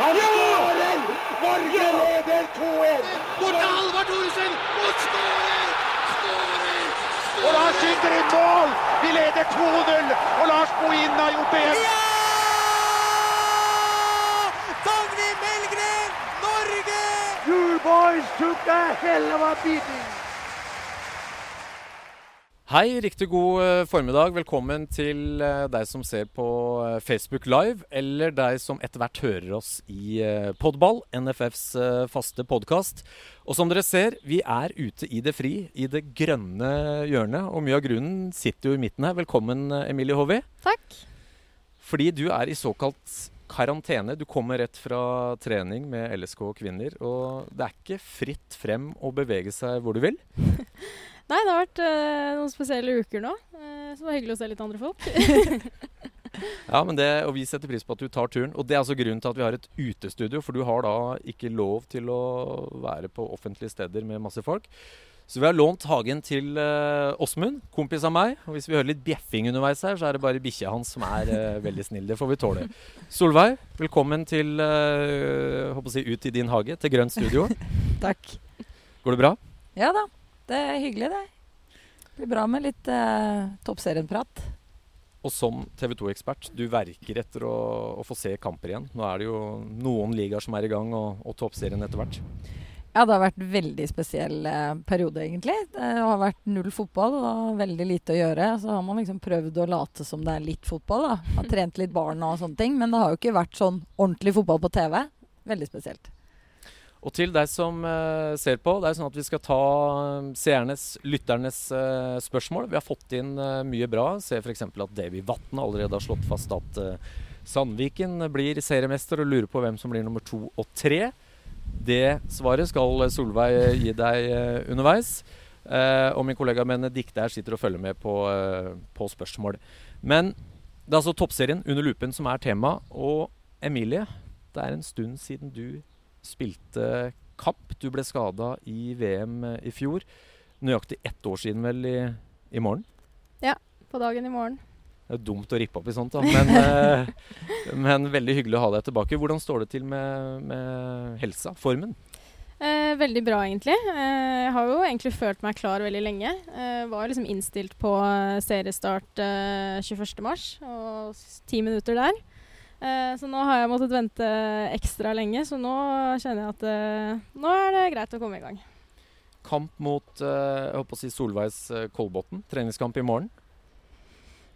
Han skårer! Norge leder 2-1! Bort til Halvard Thoresen og skårer! Og Lars skyter i mål! Vi leder 2-0, og Lars Bohinen har gjort det igjen! Dagny Melgren, Norge! You boys took a hell of a beating! Hei, riktig god eh, formiddag. Velkommen til eh, deg som ser på eh, Facebook Live, eller deg som etter hvert hører oss i Podball, NFFs faste podkast. Og som dere ser, vi er ute i det fri, i det grønne hjørnet. Og mye av grunnen sitter jo i midten her. Velkommen, Emilie Håvi. Takk. Fordi du er i såkalt karantene. Du kommer rett fra trening med LSK og kvinner. Og det er ikke fritt frem å bevege seg hvor du vil. Nei, det har vært eh, noen spesielle uker nå. Eh, så det var hyggelig å se litt andre folk. Ja, men det, og vi setter pris på at du tar turen. Og det er altså grunnen til at vi har et utestudio, for du har da ikke lov til å være på offentlige steder med masse folk. Så vi har lånt hagen til uh, Åsmund, kompis av meg. Og hvis vi hører litt bjeffing underveis her, så er det bare bikkja hans som er uh, veldig snill. Det får vi tåle. Solveig, velkommen til uh, håper å si, ut i din hage, til Grønt studio. Takk. Går det bra? Ja da, det er hyggelig det. Det blir bra med litt eh, toppserienprat. Og som TV 2-ekspert, du verker etter å, å få se kamper igjen. Nå er det jo noen ligaer som er i gang, og, og toppserien etter hvert. Ja, det har vært en veldig spesiell eh, periode, egentlig. Det har vært null fotball og veldig lite å gjøre. Så har man liksom prøvd å late som det er litt fotball, da. Har trent litt barn og sånne ting. Men det har jo ikke vært sånn ordentlig fotball på TV. Veldig spesielt. Og til deg som eh, ser på, det er sånn at vi skal ta eh, seernes, lytternes eh, spørsmål. Vi har fått inn mye bra. Se f.eks. at Davy Vatn allerede har slått fast at Sandviken blir seriemester og lurer på hvem som blir nummer to og tre. Det svaret skal Solveig gi deg underveis. Og min kollega Benedicte her sitter og følger med på, på spørsmål. Men det er altså toppserien under lupen som er tema. Og Emilie, det er en stund siden du spilte kamp. Du ble skada i VM eh, i fjor. Nøyaktig ett år siden vel i, i morgen. På dagen i morgen. Det er dumt å rippe opp i sånt, da. Men, eh, men veldig hyggelig å ha deg tilbake. Hvordan står det til med, med helsa? Formen? Eh, veldig bra, egentlig. Eh, jeg har jo egentlig følt meg klar veldig lenge. Eh, var liksom innstilt på seriestart eh, 21.3 og ti minutter der. Eh, så nå har jeg måttet vente ekstra lenge, så nå kjenner jeg at eh, nå er det greit å komme i gang. Kamp mot eh, jeg håper å si Solveigs Kolbotn. Treningskamp i morgen.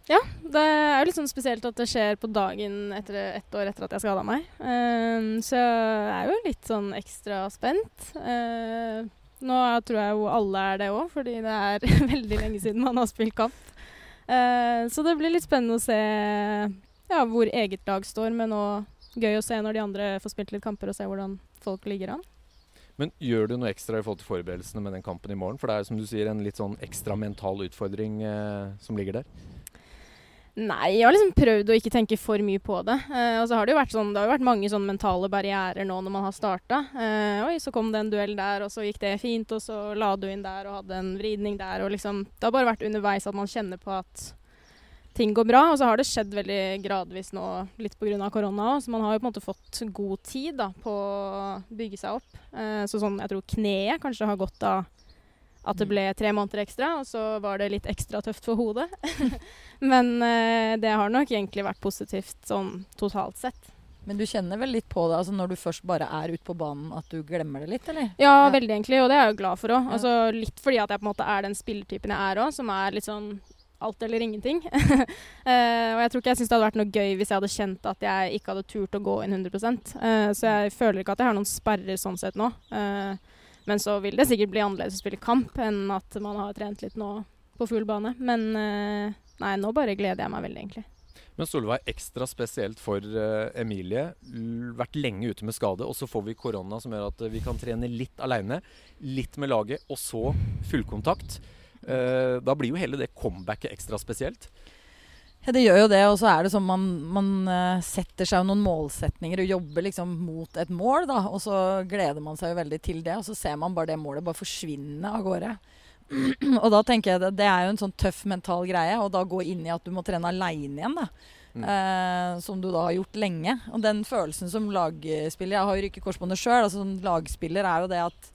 Ja, Det er jo litt sånn spesielt at det skjer på dagen etter ett år etter at jeg skada meg. Så jeg er jo litt sånn ekstra spent. Eh, nå tror jeg jo alle er det òg, fordi det er veldig lenge siden man har spilt kamp. Eh, så det blir litt spennende å se ja, hvor eget lag står, men òg gøy å se når de andre får spilt litt kamper og se hvordan folk ligger an. Men gjør du noe ekstra i forhold til forberedelsene med den kampen i morgen? For det er som du sier en litt sånn ekstra mental utfordring eh, som ligger der. Nei, jeg har liksom prøvd å ikke tenke for mye på det. Eh, og så har det jo vært sånn, det har jo vært mange sånne mentale barrierer nå når man har starta. Eh, oi, så kom det en duell der, og så gikk det fint, og så la du inn der og hadde en vridning der. og liksom, Det har bare vært underveis at man kjenner på at ting går bra. Og så har det skjedd veldig gradvis nå, litt pga. korona òg. Så man har jo på en måte fått god tid da, på å bygge seg opp. Eh, så sånn, jeg tror kneet kanskje har godt av at det ble tre måneder ekstra, og så var det litt ekstra tøft for hodet. Men eh, det har nok egentlig vært positivt sånn totalt sett. Men du kjenner vel litt på det altså når du først bare er ute på banen, at du glemmer det litt, eller? Ja, Ja. veldig egentlig, og det er jeg jo glad for òg. Altså, litt fordi at jeg på en måte er den spillertypen jeg er òg, som er litt sånn alt eller ingenting. uh, og jeg tror ikke jeg syns det hadde vært noe gøy hvis jeg hadde kjent at jeg ikke hadde turt å gå inn 100 uh, Så jeg føler ikke at jeg har noen sperrer sånn sett nå. Uh, men så vil det sikkert bli annerledes å spille kamp enn at man har trent litt nå på full bane. Men eh, nei, nå bare gleder jeg meg veldig, egentlig. Men Solveig, ekstra spesielt for eh, Emilie. Vært lenge ute med skade, og så får vi korona som gjør at eh, vi kan trene litt aleine, litt med laget, og så fullkontakt. Eh, da blir jo hele det comebacket ekstra spesielt. Ja, det gjør jo det, og så er det sånn man, man eh, setter seg noen målsetninger og jobber liksom mot et mål, da. Og så gleder man seg jo veldig til det, og så ser man bare det målet bare forsvinne av gårde. og da tenker jeg det, det er jo en sånn tøff mental greie, og da gå inn i at du må trene aleine igjen, da. Mm. Eh, som du da har gjort lenge. Og den følelsen som lagspiller Jeg har jo rykket korsbåndet sjøl. Altså, som lagspiller er jo det at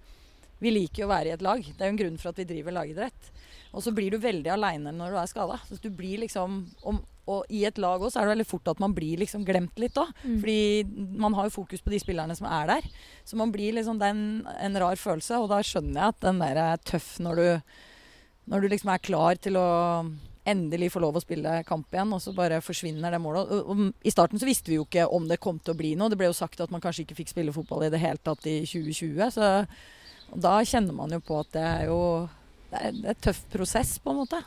vi liker å være i et lag. Det er jo en grunn for at vi driver lagidrett. Og så blir du veldig aleine når du er skada. Du blir liksom om, og i et lag også er det veldig fort at man blir liksom glemt litt òg. Mm. Fordi man har jo fokus på de spillerne som er der. Så man blir liksom Det er en, en rar følelse. Og da skjønner jeg at den der er tøff når du, når du liksom er klar til å endelig få lov å spille kamp igjen, og så bare forsvinner det målet. Og, og, I starten så visste vi jo ikke om det kom til å bli noe. Det ble jo sagt at man kanskje ikke fikk spille fotball i det hele tatt i 2020. Så da kjenner man jo på at det er jo det er, et tøff prosess, på en måte.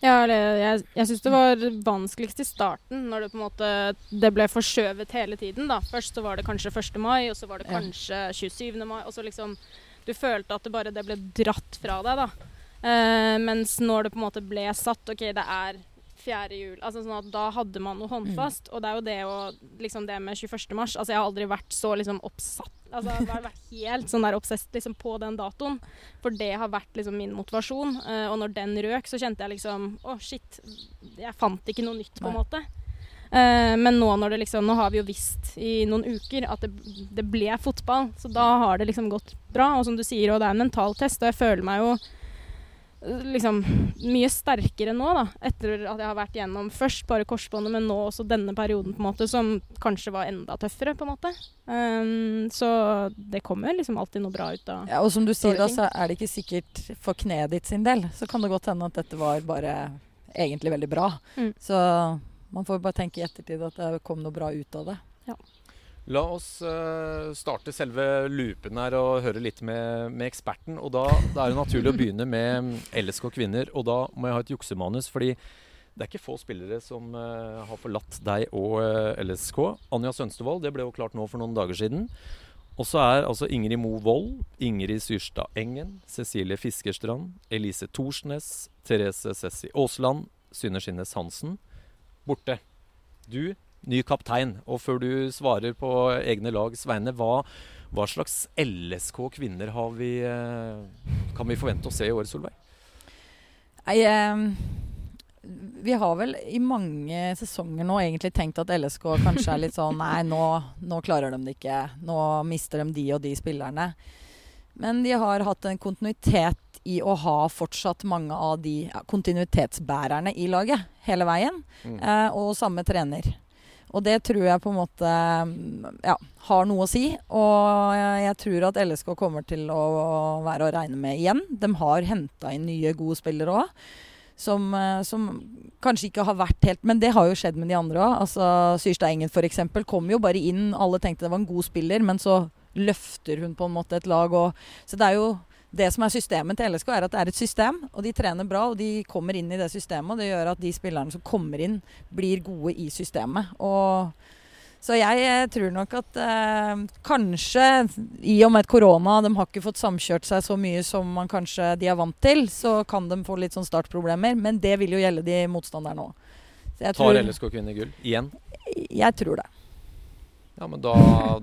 Ja, jeg, jeg syns det var vanskeligst i starten, når det på en måte det ble forskjøvet hele tiden. da. Først så var det kanskje 1. mai, og så var det kanskje 27. mai. Og så liksom Du følte at det bare det ble dratt fra deg, da. Eh, mens når det på en måte ble satt OK, det er fjerde jul altså sånn at Da hadde man noe håndfast. Mm. Og det er jo det å liksom det med 21. mars Altså, jeg har aldri vært så liksom oppsatt Altså, jeg har vært helt sånn der obsessed liksom, på den datoen. For det har vært liksom min motivasjon. Uh, og når den røk, så kjente jeg liksom Å, oh, shit. Jeg fant ikke noe nytt, på en måte. Uh, men nå når det liksom Nå har vi jo visst i noen uker at det, det ble fotball. Så da har det liksom gått bra. Og som du sier, og det er en mental test. Og jeg føler meg jo liksom mye sterkere nå, da. Etter at jeg har vært gjennom først bare korsbåndet, men nå også denne perioden, på en måte, som kanskje var enda tøffere, på en måte. Um, så det kommer liksom alltid noe bra ut av Ja, og som du sier, da, så er det ikke sikkert for kneet ditt sin del. Så kan det godt hende at dette var bare egentlig veldig bra. Mm. Så man får bare tenke i ettertid at det kom noe bra ut av det. Ja. La oss uh, starte selve loopen her og høre litt med, med eksperten. Og da, da, er det naturlig å begynne med LSK kvinner. Og da må jeg ha et juksemanus, fordi det er ikke få spillere som uh, har forlatt deg og eh, LSK. Anja Sønstevold, det ble jo klart nå for noen dager siden. Og så er altså Ingrid Mo Wold, Ingrid Syrstad Engen, Cecilie Fiskerstrand, Elise Thorsnes, Therese Sessi Aasland, Synne Skinnes Hansen borte. Du ny kaptein. Og før du svarer på egne lags vegne, hva, hva slags LSK kvinner har vi, eh, kan vi forvente å se i år, Solveig? Nei, eh, vi har vel i mange sesonger nå egentlig tenkt at LSK kanskje er litt sånn Nei, nå, nå klarer de det ikke. Nå mister de de og de spillerne. Men de har hatt en kontinuitet i å ha fortsatt mange av de ja, kontinuitetsbærerne i laget hele veien. Mm. Eh, og samme trener. Og det tror jeg på en måte ja, har noe å si. Og jeg tror at LSK kommer til å være å regne med igjen. De har henta inn nye, gode spillere òg. Som, eh, som, kanskje ikke har vært helt Men det har jo skjedd med de andre òg. Altså, Syrstad Engen f.eks. kom jo bare inn. Alle tenkte det var en god spiller, men så løfter hun på en måte et lag. Og, så det er jo det som er systemet til LSK, er at det er et system. Og de trener bra, og de kommer inn i det systemet. Og det gjør at de spillerne som kommer inn, blir gode i systemet. Og så jeg eh, tror nok at eh, kanskje, i og med korona, de har ikke fått samkjørt seg så mye som man kanskje de er vant til, så kan de få litt sånn startproblemer. Men det vil jo gjelde de motstanderne òg. Tar LSK kvinner gull igjen? Jeg tror det. Ja, men da,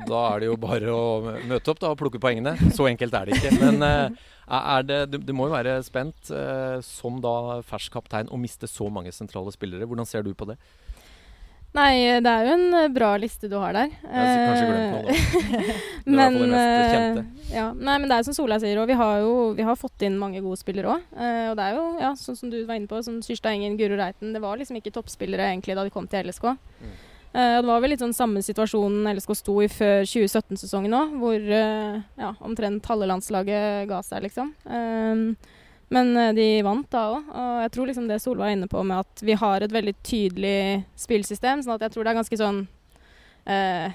da, er det jo bare å møte opp da, og plukke poengene. Så enkelt er det ikke. Men uh, er det, du, må jo være spent uh, som da fersk kaptein å miste så mange sentrale spillere. Hvordan ser du på det? Nei, det er jo en eh, bra liste du har der. Jeg har kanskje glemt noe, da. men, det mest kjente. Ja, nei, men det er som Solveig sier, og vi har jo vi har fått inn mange gode spillere òg. Og det er jo, ja, sånn som du var inne på, som Syrstad Engen, Guro Reiten Det var liksom ikke toppspillere egentlig da de kom til LSK. Mm. Uh, det var vel litt sånn samme situasjonen LSK sto i før 2017-sesongen òg, hvor uh, ja, omtrent halve landslaget ga seg, liksom. Um, men uh, de vant da òg, og jeg tror liksom det Solveig er inne på med at vi har et veldig tydelig spillsystem, sånn at jeg tror det er ganske sånn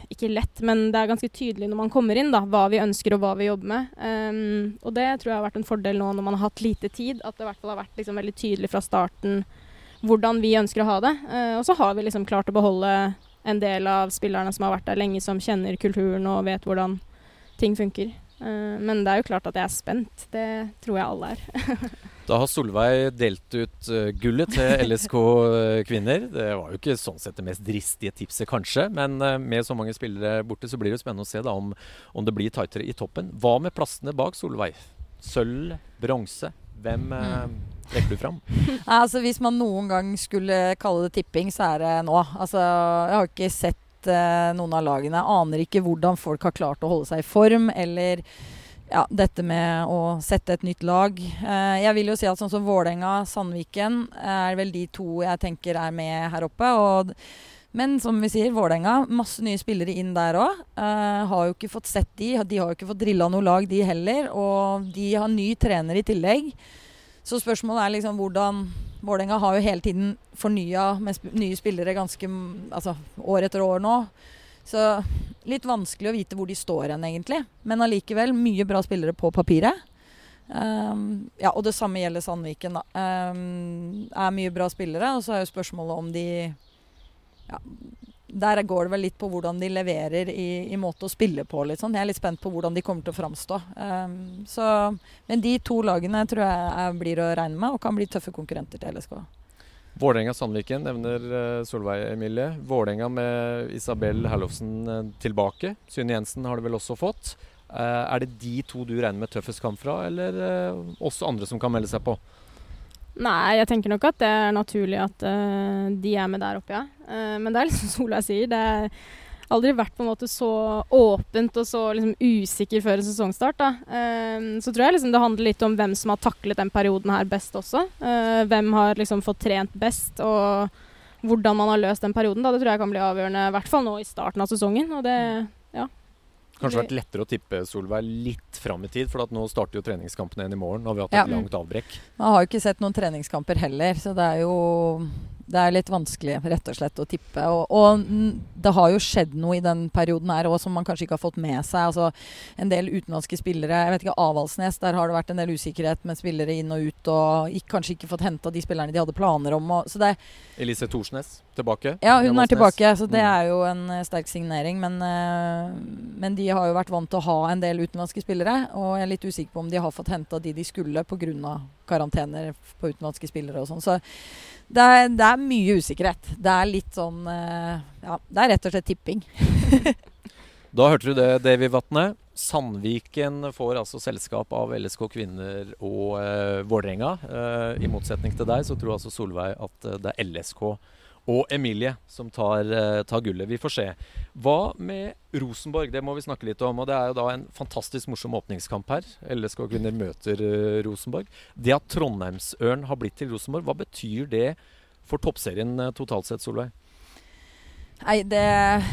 Ikke lett, men det er ganske tydelig når man kommer inn, da, hva vi ønsker og hva vi jobber med. Um, og det tror jeg har vært en fordel nå når man har hatt lite tid, at det i hvert fall har vært liksom veldig tydelig fra starten hvordan vi ønsker å ha det. og så har vi liksom klart å beholde en del av spillerne som har vært der lenge, som kjenner kulturen og vet hvordan ting funker. Uh, men det er jo klart at jeg er spent. Det tror jeg alle er. da har Solveig delt ut uh, gullet til LSK eh, kvinner. Det var jo ikke sånn sett det mest dristige tipset, kanskje. Men uh, med så mange spillere borte, så blir det jo spennende å se da, om, om, det blir tightere i toppen. Hva med plassene bak Solveig? Sølv, bronse. Hvem mm Trekker du fram? Nei, altså Hvis man noen gang skulle kalle det tipping, så er det nå. Altså, Jeg har ikke sett uh, noen av lagene. Jeg aner ikke hvordan folk har klart å holde seg i form, eller ja, dette med å sette et nytt lag. Uh, jeg vil jo si at sånn som Vålerenga, Sandviken er vel de to jeg tenker er med her oppe. og men som vi sier, Vålerenga, masse nye spillere inn der òg. Uh, har jo ikke fått sett de. De har jo ikke fått drilla noe lag, de heller. Og de har ny trener i tillegg. Så spørsmålet er liksom hvordan Vålerenga har jo hele tiden fornya med sp nye spillere ganske altså, år etter år nå. Så litt vanskelig å vite hvor de står hen, egentlig. Men allikevel mye bra spillere på papiret. Um, ja, og det samme gjelder Sandviken. da. Um, er mye bra spillere, og så er jo spørsmålet om de ja, der går det vel litt på hvordan de leverer i, i måte å spille på. Litt sånn. Jeg er litt spent på hvordan de kommer til å framstå. Um, så, men de to lagene tror jeg er, blir å regne med, og kan bli tøffe konkurrenter til LSK. Vålerenga-Sandviken nevner uh, Solveig Emilie. Vålerenga med Isabel Herlovsen uh, tilbake. Synne Jensen har det vel også fått. Uh, er det de to du regner med tøffest kamp fra, eller også andre som kan melde seg på? Nei, jeg tenker nok at det er naturlig at uh, de er med der oppe, ja. Uh, men det er liksom Solveig sier, det har aldri vært på en måte så åpent og så liksom usikker før en sesongstart. Da. Uh, så tror jeg liksom det handler litt om hvem som har taklet den perioden her best også. hvem har liksom fått trent best, og hvordan man har løst den perioden. Da. Det tror jeg kan bli avgjørende, i hvert fall nå i starten av sesongen. Og det, Kanskje vært lettere å tippe Solveig litt fram i tid, for nå starter jo treningskampene igjen i morgen. Og vi har hatt et langt avbrekk. Man har jo ikke sett noen treningskamper heller, så det er jo det er litt vanskelig rett og slett å tippe. Og, og det har jo skjedd noe i den perioden her òg som man kanskje ikke har fått med seg. Altså, en del utenlandske spillere. Jeg vet ikke, Avaldsnes, der har det vært en del usikkerhet med spillere inn og ut. Og ikke, kanskje ikke fått henta de spillerne de hadde planer om. Og, så det, Elise Thorsnes tilbake? Ja, hun er tilbake. Så det mm. er jo en uh, sterk signering. Men, uh, men, de har jo vært vant til å ha en del utenlandske spillere. Og jeg er litt usikker på om de har fått henta de de skulle pga. Karantener på utenlandske spillere og sånn. Så det er, det er, mye usikkerhet. Det er litt sånn uh, Ja, det er rett og slett tipping. da hørte du det, Davy Vatne. Sandviken får altså selskap av LSK kvinner og eh, Vålerenga. Eh, I motsetning til deg så tror altså Solveig at uh, det er LSK og Emilie som tar, uh, tar, gullet. Vi får se. Hva med Rosenborg? Det må vi snakke litt om. og Det er jo da en fantastisk morsom åpningskamp her. LSK kvinner møter uh, Rosenborg. Det at Trondheimsørn har blitt til Rosenborg, hva betyr det for toppserien uh, totalt sett, Solveig? Nei, det,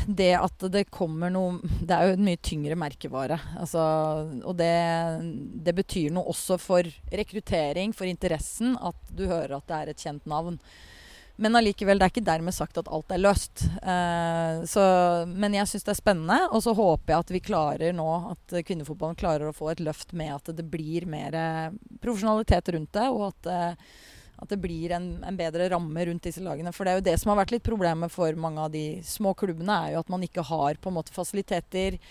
det, at det kommer noe Det er jo en mye tyngre merkevare. Altså, og det, det, betyr noe også for rekruttering, for interessen, at du hører at det er et kjent navn. Men allikevel, det er ikke dermed sagt at alt er løst. Eh, så, men jeg syns det er spennende, og så håper jeg at vi klarer nå at kvinnefotballen klarer å få et løft med at det blir mer eh, profesjonalitet rundt det, og at, uh, at det blir en, en, bedre ramme rundt disse lagene. For det er jo det som har vært litt problemet for mange av de små klubbene, er jo at man ikke har på en måte fasiliteter,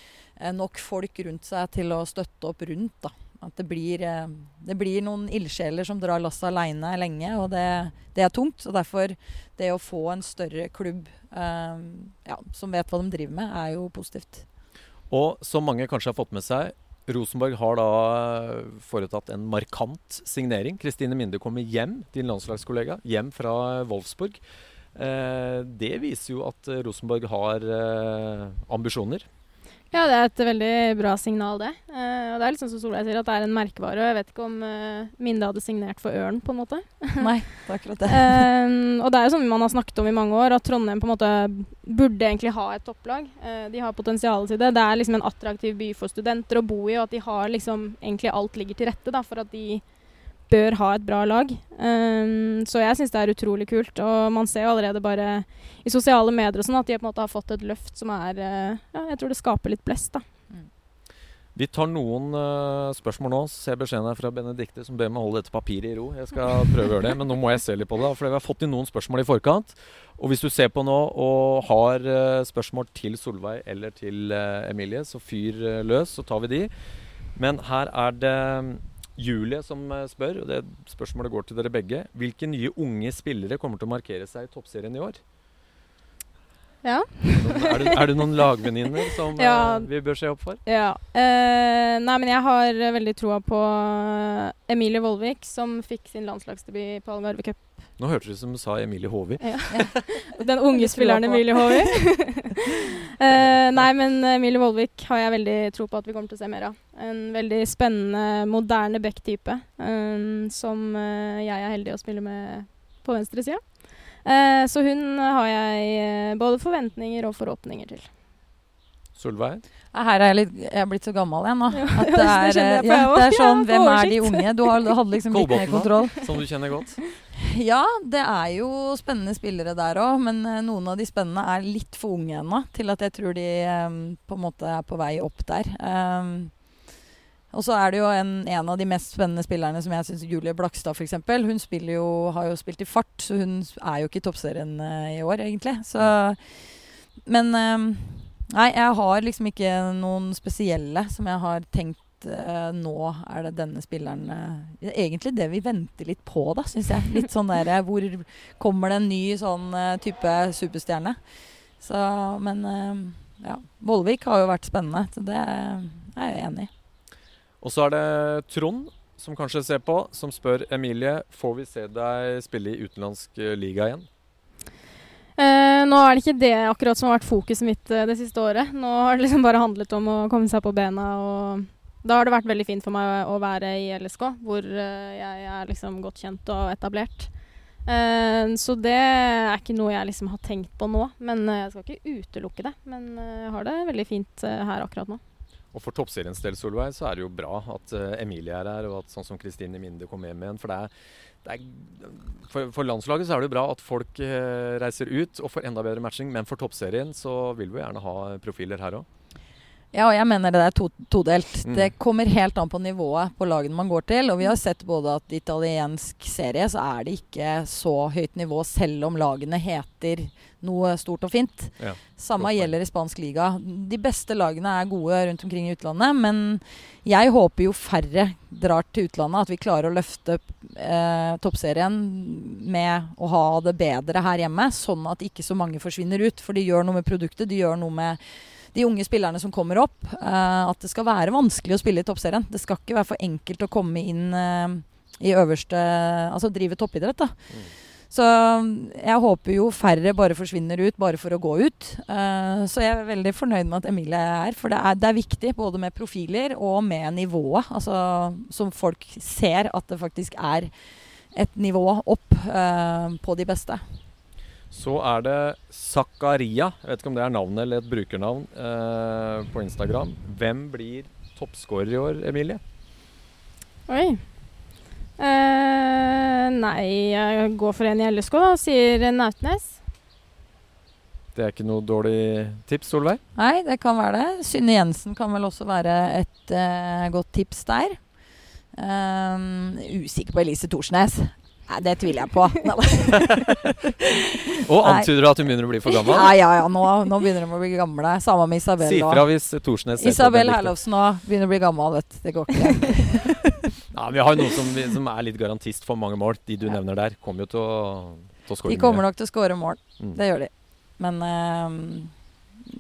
uh, nok folk rundt seg til å støtte opp rundt. da. At det blir, eh, det blir noen ildsjeler som drar lasset aleine lenge, og det, det, er tungt. Og derfor, det å få en større klubb eh, ja, som vet hva de driver med, er jo positivt. Og som mange kanskje har fått med seg, Rosenborg har da foretatt en markant signering. Kristine Minde kommer hjem, din landslagskollega, hjem fra Wolfsburg. Eh, det viser jo at Rosenborg har eh, ambisjoner. Ja, det er et veldig bra signal, det. Uh, og det er sånn som Solveig sier, at det er en merkevare. Og jeg vet ikke om uh, Minde hadde signert for Ørn, på en måte. Nei, det er akkurat det. uh, og det er jo sånn man har snakket om i mange år, at Trondheim på en måte burde egentlig ha et topplag. de har potensialet til det. Det er liksom en attraktiv by for studenter å bo i, og at de har liksom egentlig alt ligger til rette da, for at de bør ha et bra lag. Um, så jeg syns det er utrolig kult. Og man ser jo allerede bare i sosiale medier og sånn at de på en måte har fått et løft som er uh, Ja, jeg tror det skaper litt blest, da. Mm. Vi tar noen uh, spørsmål nå. Ser beskjeden her fra Benedicte som ber meg holde dette papiret i ro. Jeg skal prøve å gjøre det, men nå må jeg se litt på det. For vi har fått inn noen spørsmål i forkant. Og hvis du ser på nå og har uh, spørsmål til Solveig eller til Emilie, så fyr løs, så tar vi de. Men her er det Julie som eh, spør, og det spørsmålet går til dere begge. Hvilke nye unge spillere kommer til å markere seg i toppserien i år? Ja. er, det, er det noen lagvenninner som Ja. eh, vi bør se opp for? Ja. Eh, nei, men jeg har veldig troa på eh, Emilie Vollvik, som fikk sin landslagsdebut på Algarve Cup. Nå hørtes det ut som du sa Emilie Håvi. Den unge spilleren. Emilie Håvi. uh, nei, men Emilie Vollvik har jeg veldig tro på at vi kommer til å se mer av. En veldig spennende, moderne back-type um, som eh, jeg er heldig å spille med på venstresida. Uh, så hun har jeg eh, både forventninger og forhåpninger til. Solveig? Ja, Her er jeg, litt, jeg er blitt så gammel igjen nå. Ja, At det det er, kjenner jeg på, ja, det er sånn Ja, Hvem er de unge? Du har, hadde liksom litt mer kontroll. Som du kjenner godt? Ja, det er jo spennende spillere der òg, men eh, noen av de spennende er litt for unge ennå til at jeg tror de um, på en måte er på vei opp der. Um, og så er det jo en, en av de mest spennende spillerne som jeg syns Julie Blakstad f.eks. Hun jo, har jo spilt i fart, så hun er jo ikke i toppserien uh, i år, egentlig. Så, men eh, Nei, jeg har liksom ikke noen spesielle som jeg har tenkt uh, nå er det denne spilleren eh, Egentlig det vi venter litt på, da, syns jeg. Litt sånn der eh, Hvor kommer det en ny sånn uh, type superstjerne? Så, men ja. Vollvik har jo vært spennende, så det er jeg enig i. Og så er det Trond som kanskje ser på, som spør Emilie får vi se deg spille i utenlandsk liga igjen. Eh, nå er det ikke det akkurat som har vært fokuset mitt eh, det siste året. Nå har det liksom bare handlet om å komme seg på bena. og Da har det vært veldig fint for meg å være i LSK, hvor eh, jeg er liksom godt kjent og etablert. Eh, så det er ikke noe jeg liksom har tenkt på nå. Men jeg skal ikke utelukke det. Men jeg har det veldig fint her akkurat nå. Og for toppseriens del, Solveig, så er det jo bra at eh, Emilie er her, og at sånn som Kristine Minde kom hjem igjen. For, det er, det er, for, for landslaget så er det jo bra at folk eh, reiser ut og får enda bedre matching, men for toppserien så vil vi jo gjerne ha profiler her òg. Ja, og jeg mener det er to, todelt. Mm. Det kommer helt an på nivået på lagene man går til. Og vi har sett både at i italiensk serie så er det ikke så høyt nivå, selv om lagene heter noe stort og fint. Ja, Samme gjelder i spansk liga. De beste lagene er gode rundt omkring i utlandet, men jeg håper jo færre drar til utlandet. At vi klarer å løfte eh, toppserien med å ha det bedre her hjemme, sånn at ikke så mange forsvinner ut. For de gjør noe med produktet, de gjør noe med de unge spillerne som kommer opp. Eh, at det skal være vanskelig å spille i toppserien. Det skal ikke være for enkelt å komme inn eh, i øverste Altså drive toppidrett, da. Mm. Så jeg håper jo færre bare forsvinner ut bare for å gå ut. Eh, så jeg er veldig fornøyd med at Emilie er her. For det er, det er viktig både med profiler og med nivået. Altså som folk ser at det faktisk er et nivå opp på de beste. Så er det Zakaria, jeg vet ikke om det er navnet eller et brukernavn, eh, på Instagram. Hvem blir toppskårer i år, Emilie? Oi. Eh, nei, jeg går for en i LSK, da. Sier Nautnes. Det er ikke noe dårlig tips, Solveig? Nei, det kan være det. Synne Jensen kan vel også være et eh, godt tips der. Um, usikker på Elise Thorsnes. Nei, det tviler jeg på. Og antyder du at hun begynner å bli for gammel? Ja, ja, ja. Nå, nå begynner de å bli gamle. Samme med Isabel. Si fra hvis Thorsnes Isabel Herlovsen òg begynner å bli gammel, vet du. Det går ikke. Ja, vi har jo noen som, som er litt garantist for mange mål. De du Ja. nevner der, kommer jo til å, til å skåre De kommer nok til å skåre mål. Mm. Det gjør de. Men uh,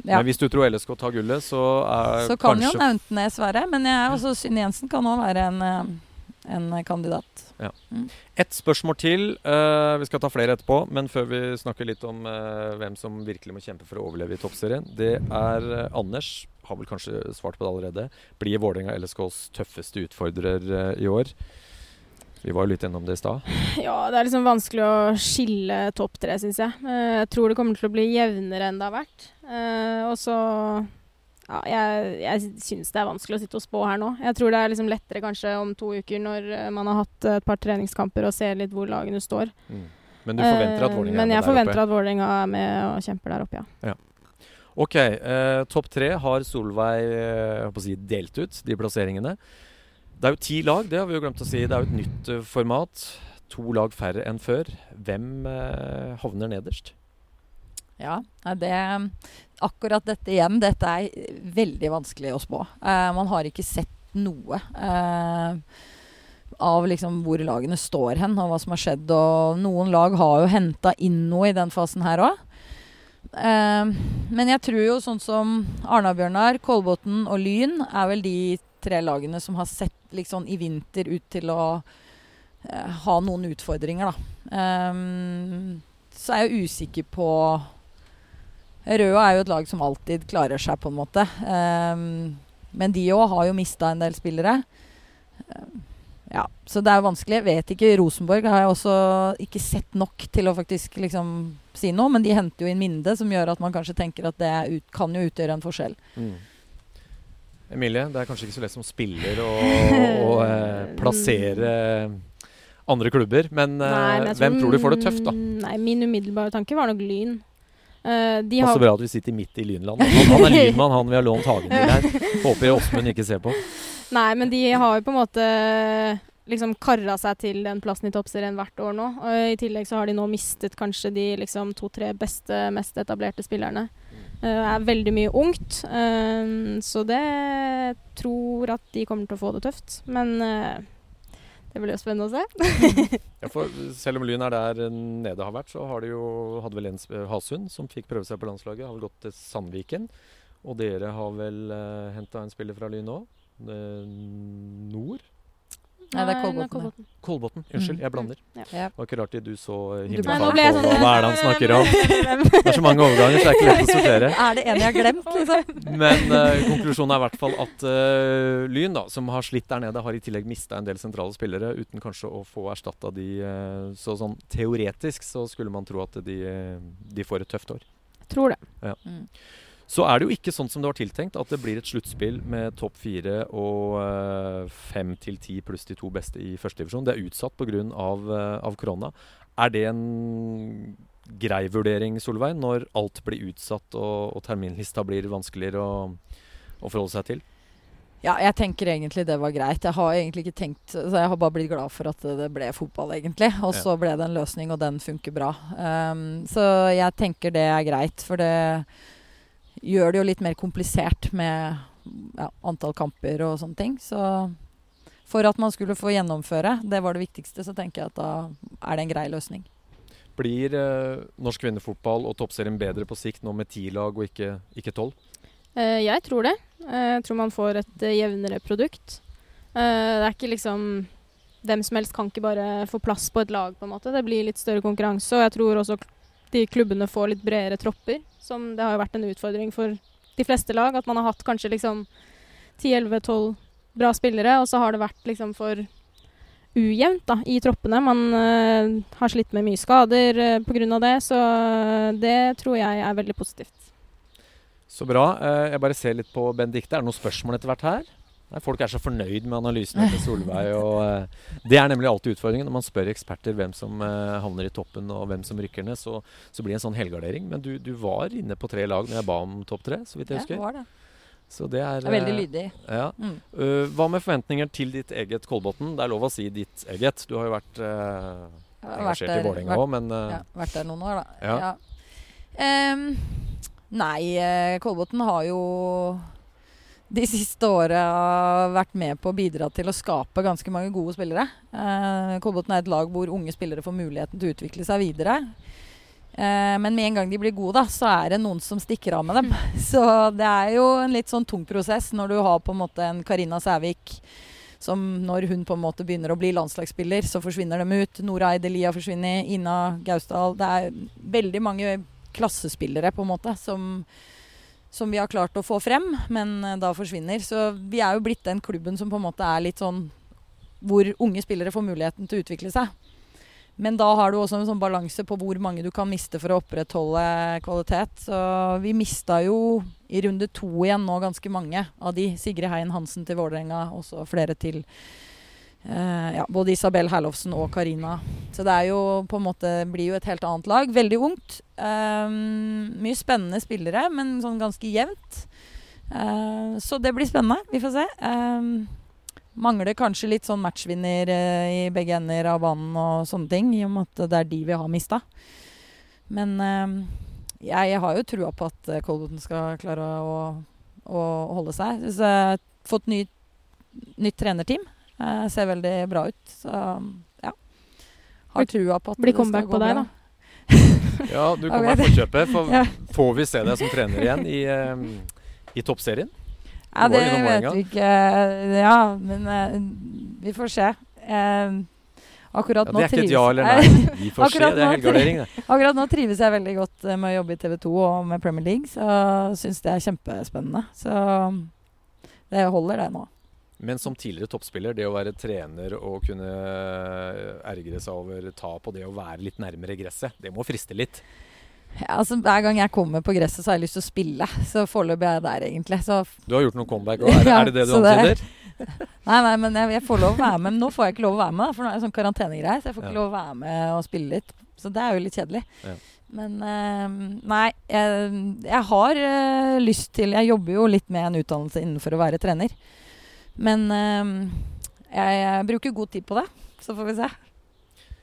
ja. Men hvis du tror LSK tar gullet, så er Så kan jo kanskje Nautnes være. Men jeg, også Synne Jensen kan òg være en, eh, en kandidat. Ett spørsmål til. Uh, vi skal ta flere etterpå, men før vi snakker litt om uh, hvem som virkelig må kjempe for å overleve i toppserien, det er uh, Anders. Har vel kanskje svart på det allerede. Blir Vålerenga LSKs tøffeste utfordrer eh, i år? Vi var jo litt gjennom det i stad. Ja, det er liksom vanskelig å skille topp tre, syns jeg. Eh, jeg tror det kommer til å bli jevnere enn det har vært. Eh, og så ja, Jeg, jeg syns det er vanskelig å sitte og spå her nå. Jeg tror det er liksom lettere kanskje om to uker når eh, man har hatt et par treningskamper og ser litt hvor lagene står. Men du forventer at Eh, Vålerenga Men er jeg med der forventer at Vålerenga er med og kjemper der oppe, ja. Ok, eh, topp tre har Solveig eh, å si, delt ut, de plasseringene. Det er jo ti lag, det har vi jo glemt å si. Det er jo et nytt eh, format. To lag færre enn før. Hvem eh, havner nederst? Ja, det Akkurat dette igjen, dette er veldig vanskelig å spå. Eh, man har ikke sett noe eh, av liksom hvor lagene står hen, og hva som har skjedd. Og noen lag har jo henta inn noe i den fasen her òg. Eh, men jeg tror jo sånn som Arna-Bjørnar, Kolbotn og Lyn er vel de tre lagene som har sett liksom i vinter ut til å eh, ha noen utfordringer, da. Eh, så er jeg usikker på Røa er jo et lag som alltid klarer seg, på en måte. Um, men de òg har jo mista en del spillere. Um, ja, så det er jo vanskelig. Jeg vet ikke. Rosenborg har jeg også ikke sett nok til å faktisk liksom si noe, men de henter jo inn Minde, som gjør at man kanskje tenker at det ut, kan jo utgjøre en forskjell. Mm. Emilie, det er kanskje ikke så lett som spiller å, å eh, plassere andre klubber, men, eh, Nei, men tror, hvem tror du får det tøft, da? Nei, Min umiddelbare tanke var nok Lyn. Eh, de Passer har bra at vi sitter midt i Lynland. Han, han er lynmann, han vi har lånt hagen til her. Håper Åsmund ikke ser på. Nei, men de har jo på en måte liksom kara seg til den plassen i toppserien hvert år nå. Og I tillegg så har de nå mistet kanskje de liksom to-tre beste, mest etablerte spillerne. Det er veldig mye ungt, uh, så det tror at de kommer til å få det tøft. Men eh, det blir jo spennende å se. Ja, for selv om Lyn er der nede har vært, så har de jo, hadde vel Jens Hasund som fikk prøve seg på landslaget. Har vel gått til Sandviken. Og dere har vel uh, henta en spiller fra Lyn òg? Nord? Nei, det er Kolbotn, Kolbotn. Unnskyld, Mm. jeg blander. Mm. Ja. Det var ikke rart du så nå på sånn hva er det han snakker om. Det er så mange overganger, så det er ikke lett å sortere. Er det en jeg har glemt, liksom? Men uh, konklusjonen er i hvert fall at uh, Lyn, da, som har slitt der nede, har i tillegg mista en del sentrale spillere uten kanskje å få erstatta de. Uh, så sånn teoretisk så skulle man tro at de, de får et tøft år. Tror det. Mm. Så er det jo ikke sånn som det var tiltenkt, at det blir et sluttspill med topp fire og eh, fem til ti pluss de to beste i førstedivisjon. Det er utsatt pga. Av, eh, av korona. Er det en grei vurdering, Solveig, når alt blir utsatt og, og terminlista blir vanskeligere å, å forholde seg til? Ja, jeg tenker egentlig det var greit. Jeg har egentlig ikke tenkt Så jeg har bare blitt glad for at det ble fotball, egentlig. Og så ble det en løsning, og den funker bra. Um, så jeg tenker det er greit, for det gjør det jo litt mer komplisert med ja, antall kamper og sånne ting. Så for at man skulle få gjennomføre, det var det viktigste, så tenker jeg at da er det en grei løsning. Blir eh, norsk kvinnefotball og toppserien bedre på sikt nå med ti lag og ikke tolv? Eh, jeg tror det. Eh, jeg tror man får et eh, jevnere produkt. Eh, det er ikke liksom Hvem som helst kan ikke bare få plass på et lag, på en måte. Det blir litt større konkurranse, og jeg tror også de klubbene får litt bredere tropper. Som det har jo vært en utfordring for de fleste lag, at man har hatt kanskje liksom 10-11-12 bra spillere, og så har det vært liksom for ujevnt da, i troppene. Man eh, har slitt med mye skader uh, pga. det, så det tror jeg er veldig positivt. Så bra. Eh, jeg bare ser litt på Benedicte. Er det noen spørsmål etter hvert her? Nei, folk er så fornøyd med analysene til Solveig. Og, uh, det er nemlig alltid utfordringen. Når man spør eksperter hvem som uh, havner i toppen og hvem som rykker ned, så, så blir det en sånn helgardering. Men du, du var inne på tre lag når jeg ba om topp tre, så vidt jeg Ja, var det. Så det er, Det er veldig eh, lydig. Ja. Mm. Hva med forventninger til ditt eget Kolbotn? Det er lov å si ditt eget. Du har jo vært engasjert i der- Vålerenga vært- òg, men Ja, vært der noen år, da. Ja. Um, nei, Kolbotn har jo de siste åra vært med på å bidra til å skape ganske mange gode spillere. Eh, Kolbotn er et lag hvor unge spillere får muligheten til å utvikle seg videre. Eh, men med en gang de blir gode, da, så er det noen som stikker av med dem. Så det er jo en litt sånn tung prosess når du har på en måte en Karina Sævik som når hun på en måte begynner å bli landslagsspiller, så forsvinner de ut. Nora Eidelia forsvinner, Ina Gausdal Det er veldig mange klassespillere på en måte som, som vi har klart å få frem, men eh, da forsvinner. Så vi er jo blitt den klubben som på en måte er litt sånn hvor unge spillere får muligheten til å utvikle seg. Men da har du også en sånn balanse på hvor mange du kan miste for å opprettholde kvalitet. Så vi mista jo i runde to igjen nå ganske mange av de. Sigrid Heien Hansen til Vålerenga, også flere til. Eh, ja, både Isabel Herlofsen og Karina. Så det er jo på en måte blir jo et helt annet lag. Veldig ungt. Um, mye spennende spillere, men sånn ganske jevnt. Eh, så det blir spennende. Vi får se. Mangler kanskje litt sånn matchvinner eh, i begge ender av banen og sånne ting, i og med at det er de vi har mista. Men eh, jeg, har jo trua på at eh, skal klare å, å holde seg. Så jeg har fått ny, nytt trenerteam. Eh, ser veldig bra ut. Så ja. Har trua på at Blir comeback på deg, da. Ja, du kommer Ok. på forkjøpet. For Ja. Får vi se deg som trener igjen i, eh, i toppserien? Ja, det vet vi ikke. Ja, men eh, vi får se. Eh, akkurat Ja, nå det er ikke et trives ja eller nei. Vi får se. Akkurat Det er nå helgardering, det. Akkurat nå trives jeg veldig godt med å jobbe i TV 2 og med Premier League, så syns det er kjempespennende. Så det holder, det nå. Men som tidligere toppspiller, det å være trener og kunne ergre seg over tap og det å være litt nærmere gresset, det må friste litt. Ja, altså, hver gang jeg kommer på gresset, så har jeg lyst til å spille. Så foreløpig er jeg der, egentlig. Så Du har gjort noen comeback òg, er, det- Ja, er det det du antyder? Nei, nei, men jeg, jeg får lov å være med. Men nå får jeg ikke lov å være med, da, for nå er det sånn karantenegreie. Så jeg får Ja. ikke lov å være med og spille litt. Så det er jo litt kjedelig. Ja. Men eh, nei, jeg, jeg har eh, lyst til Jeg jobber jo litt med en utdannelse innenfor å være trener. Men eh, jeg, bruker god tid på det. Så får vi se.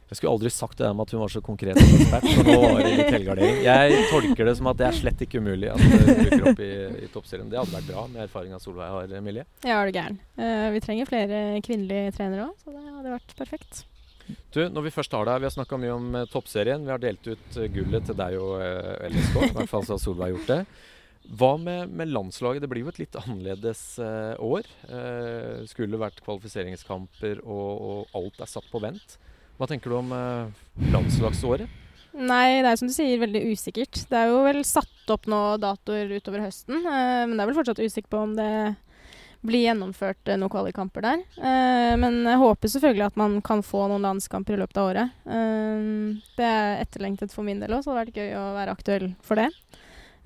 Jeg skulle aldri sagt det der med at hun var så konkret og ekspert, for nå var det litt helgardering. Jeg tolker det som at det er slett ikke umulig at du dukker opp i, i toppserien. Det hadde vært bra med erfaringa Solveig har, Emilie. Ja, er du gæren. Uh, vi trenger flere kvinnelige trenere òg, så det hadde vært perfekt. Du, når vi først har deg, vi har snakka mye om eh, toppserien. Vi har delt ut eh, gullet til deg og LSK. I hvert fall så har Solveig gjort det. Hva med, med landslaget? Det blir jo et litt annerledes eh, år. Eh, skulle vært kvalifiseringskamper, og, og alt er satt på vent. Hva tenker du om eh, landslagsåret? Nei, det er som du sier, veldig usikkert. Det er jo vel satt opp nå datoer utover høsten, eh, men det er vel fortsatt usikkert på om det blir gjennomført eh, noen kvalikkamper der. Eh, men jeg håper selvfølgelig at man kan få noen landskamper i løpet av året. Det er etterlengtet for min del òg, så det hadde vært gøy å være aktuell for det.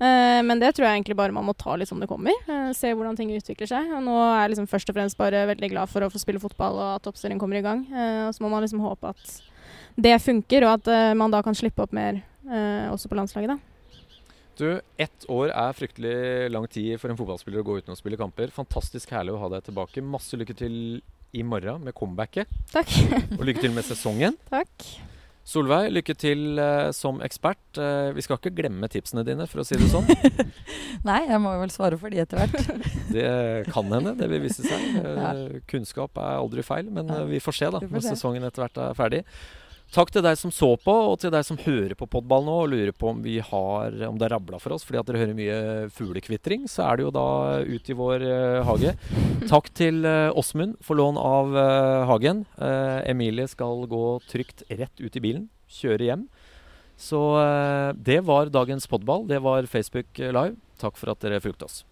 Eh, men det tror jeg egentlig bare man må ta litt som det kommer. eh, se hvordan ting utvikler seg. Og nå er jeg liksom først og fremst bare veldig glad for å få spille fotball og at oppstillingen kommer i gang. Eh, og så må man liksom håpe at det funker, og at man da kan slippe opp mer også på landslaget. da. Du, ett år er fryktelig lang tid for en fotballspiller å gå uten å spille kamper. Fantastisk herlig å ha deg tilbake. Masse lykke til i morgen med comebacket, Takk. og lykke til med sesongen. Takk. Solveig, lykke til eh, som ekspert. Eh, vi skal ikke glemme tipsene dine, for å si det sånn. Nei, jeg må vel svare for de etter hvert. Det kan hende, det vil vise seg. Eh, Ja. Kunnskap er aldri feil, men eh, vi får se da, når sesongen etter hvert er ferdig. Takk til deg som så på, og til deg som hører på podball nå og lurer på om, har, om det er rabla for oss fordi at dere hører mye fuglekvitring. Så er det jo da ut i vår uh, hage. Takk til Åsmund Åsmund for lån av uh, hagen. Eh, Emilie skal gå trygt rett ut i bilen, kjøre hjem. Så eh, det var dagens podball. Det var Facebook Live. Takk for at dere fulgte oss.